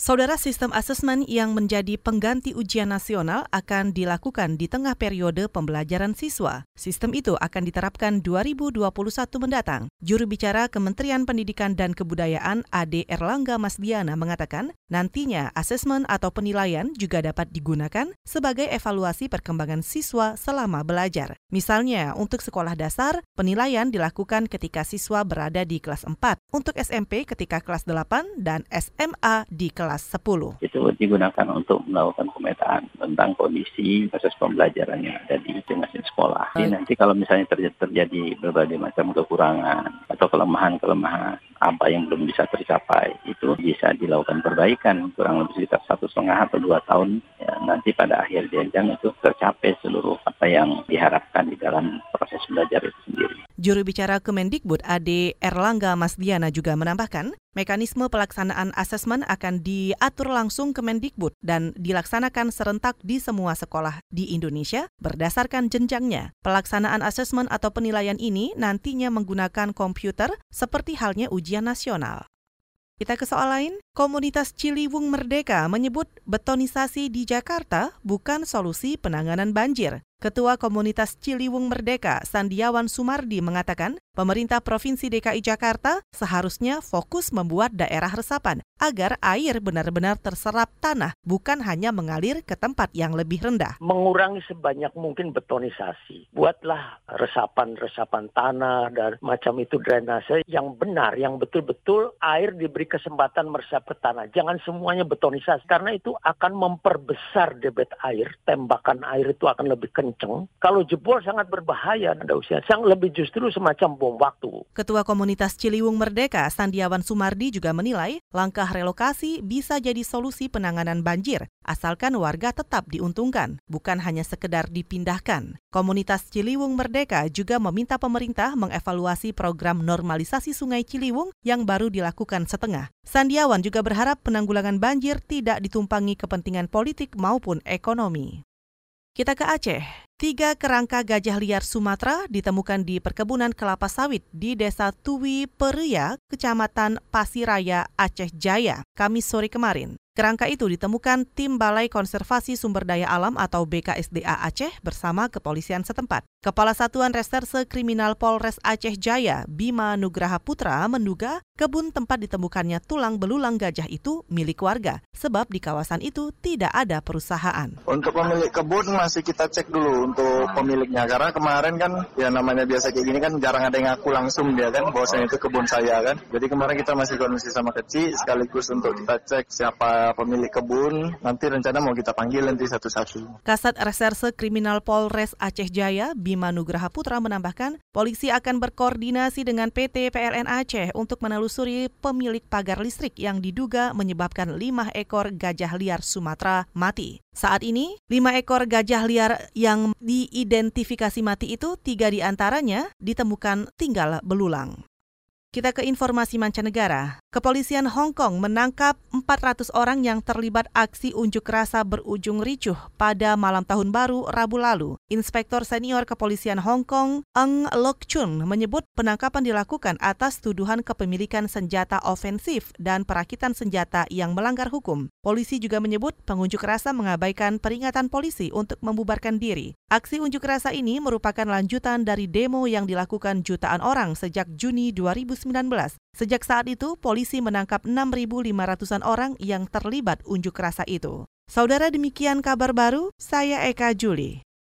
Saudara sistem asesmen yang menjadi pengganti ujian nasional akan dilakukan di tengah periode pembelajaran siswa. Sistem itu akan diterapkan 2021 mendatang. Juru bicara Kementerian Pendidikan dan Kebudayaan Ade Erlangga Masdiana mengatakan, nantinya asesmen atau penilaian juga dapat digunakan sebagai evaluasi perkembangan siswa selama belajar. Misalnya, untuk sekolah dasar, penilaian dilakukan ketika siswa berada di kelas 4. Untuk SMP ketika kelas 8 dan SMA di kelas kelas 10. Itu digunakan untuk melakukan pemetaan tentang kondisi proses pembelajaran yang ada di masing-masing sekolah. Jadi nanti kalau misalnya terjadi, terjadi berbagai macam kekurangan atau kelemahan-kelemahan apa yang belum bisa tercapai itu bisa dilakukan perbaikan kurang lebih sekitar satu setengah atau dua tahun ya, nanti pada akhir jenjang itu tercapai seluruh apa yang diharapkan di dalam proses belajar itu sendiri. Juru bicara Kemendikbud Ade Erlangga Masdiana juga menambahkan, mekanisme pelaksanaan asesmen akan diatur langsung Kemendikbud dan dilaksanakan serentak di semua sekolah di Indonesia berdasarkan jenjangnya. Pelaksanaan asesmen atau penilaian ini nantinya menggunakan komputer seperti halnya ujian nasional. Kita ke soal lain, komunitas Ciliwung Merdeka menyebut betonisasi di Jakarta bukan solusi penanganan banjir. Ketua Komunitas Ciliwung Merdeka, Sandiawan Sumardi, mengatakan pemerintah Provinsi DKI Jakarta seharusnya fokus membuat daerah resapan agar air benar-benar terserap tanah, bukan hanya mengalir ke tempat yang lebih rendah. Mengurangi sebanyak mungkin betonisasi. Buatlah resapan-resapan tanah dan macam itu drainase yang benar, yang betul-betul air diberi kesempatan meresap ke tanah. Jangan semuanya betonisasi, karena itu akan memperbesar debit air. Tembakan air itu akan lebih kencang kenceng, kalau jebol sangat berbahaya ada usia. Sang lebih justru semacam bom waktu. Ketua Komunitas Ciliwung Merdeka, Sandiawan Sumardi juga menilai langkah relokasi bisa jadi solusi penanganan banjir, asalkan warga tetap diuntungkan, bukan hanya sekedar dipindahkan. Komunitas Ciliwung Merdeka juga meminta pemerintah mengevaluasi program normalisasi Sungai Ciliwung yang baru dilakukan setengah. Sandiawan juga berharap penanggulangan banjir tidak ditumpangi kepentingan politik maupun ekonomi. Kita ke Aceh. Tiga kerangka gajah liar Sumatera ditemukan di perkebunan kelapa sawit di Desa Tuwi Peria, Kecamatan Pasiraya, Aceh Jaya, Kamis sore kemarin. Kerangka itu ditemukan tim Balai Konservasi Sumber Daya Alam atau BKSDA Aceh bersama kepolisian setempat. Kepala Satuan Reserse Kriminal Polres Aceh Jaya, Bima Nugraha Putra, menduga kebun tempat ditemukannya tulang belulang gajah itu milik warga, sebab di kawasan itu tidak ada perusahaan. Untuk pemilik kebun masih kita cek dulu untuk pemiliknya, karena kemarin kan ya namanya biasa kayak gini kan jarang ada yang ngaku langsung dia kan, bahwasanya itu kebun saya kan. Jadi kemarin kita masih kondisi sama kecil, sekaligus untuk kita cek siapa pemilik kebun, nanti rencana mau kita panggil nanti satu-satu. Kasat Reserse Kriminal Polres Aceh Jaya, Bima Nugraha Putra menambahkan, polisi akan berkoordinasi dengan PT PLN Aceh untuk menelusuri pemilik pagar listrik yang diduga menyebabkan lima ekor gajah liar Sumatera mati. Saat ini, lima ekor gajah liar yang diidentifikasi mati itu, tiga di antaranya ditemukan tinggal belulang. Kita ke informasi mancanegara. Kepolisian Hong Kong menangkap 400 orang yang terlibat aksi unjuk rasa berujung ricuh pada malam tahun baru Rabu lalu. Inspektor senior Kepolisian Hong Kong, Eng Lok Chun, menyebut penangkapan dilakukan atas tuduhan kepemilikan senjata ofensif dan perakitan senjata yang melanggar hukum. Polisi juga menyebut pengunjuk rasa mengabaikan peringatan polisi untuk membubarkan diri. Aksi unjuk rasa ini merupakan lanjutan dari demo yang dilakukan jutaan orang sejak Juni 2019. Sejak saat itu, polisi menangkap 6.500-an orang yang terlibat unjuk rasa itu. Saudara demikian kabar baru, saya Eka Juli.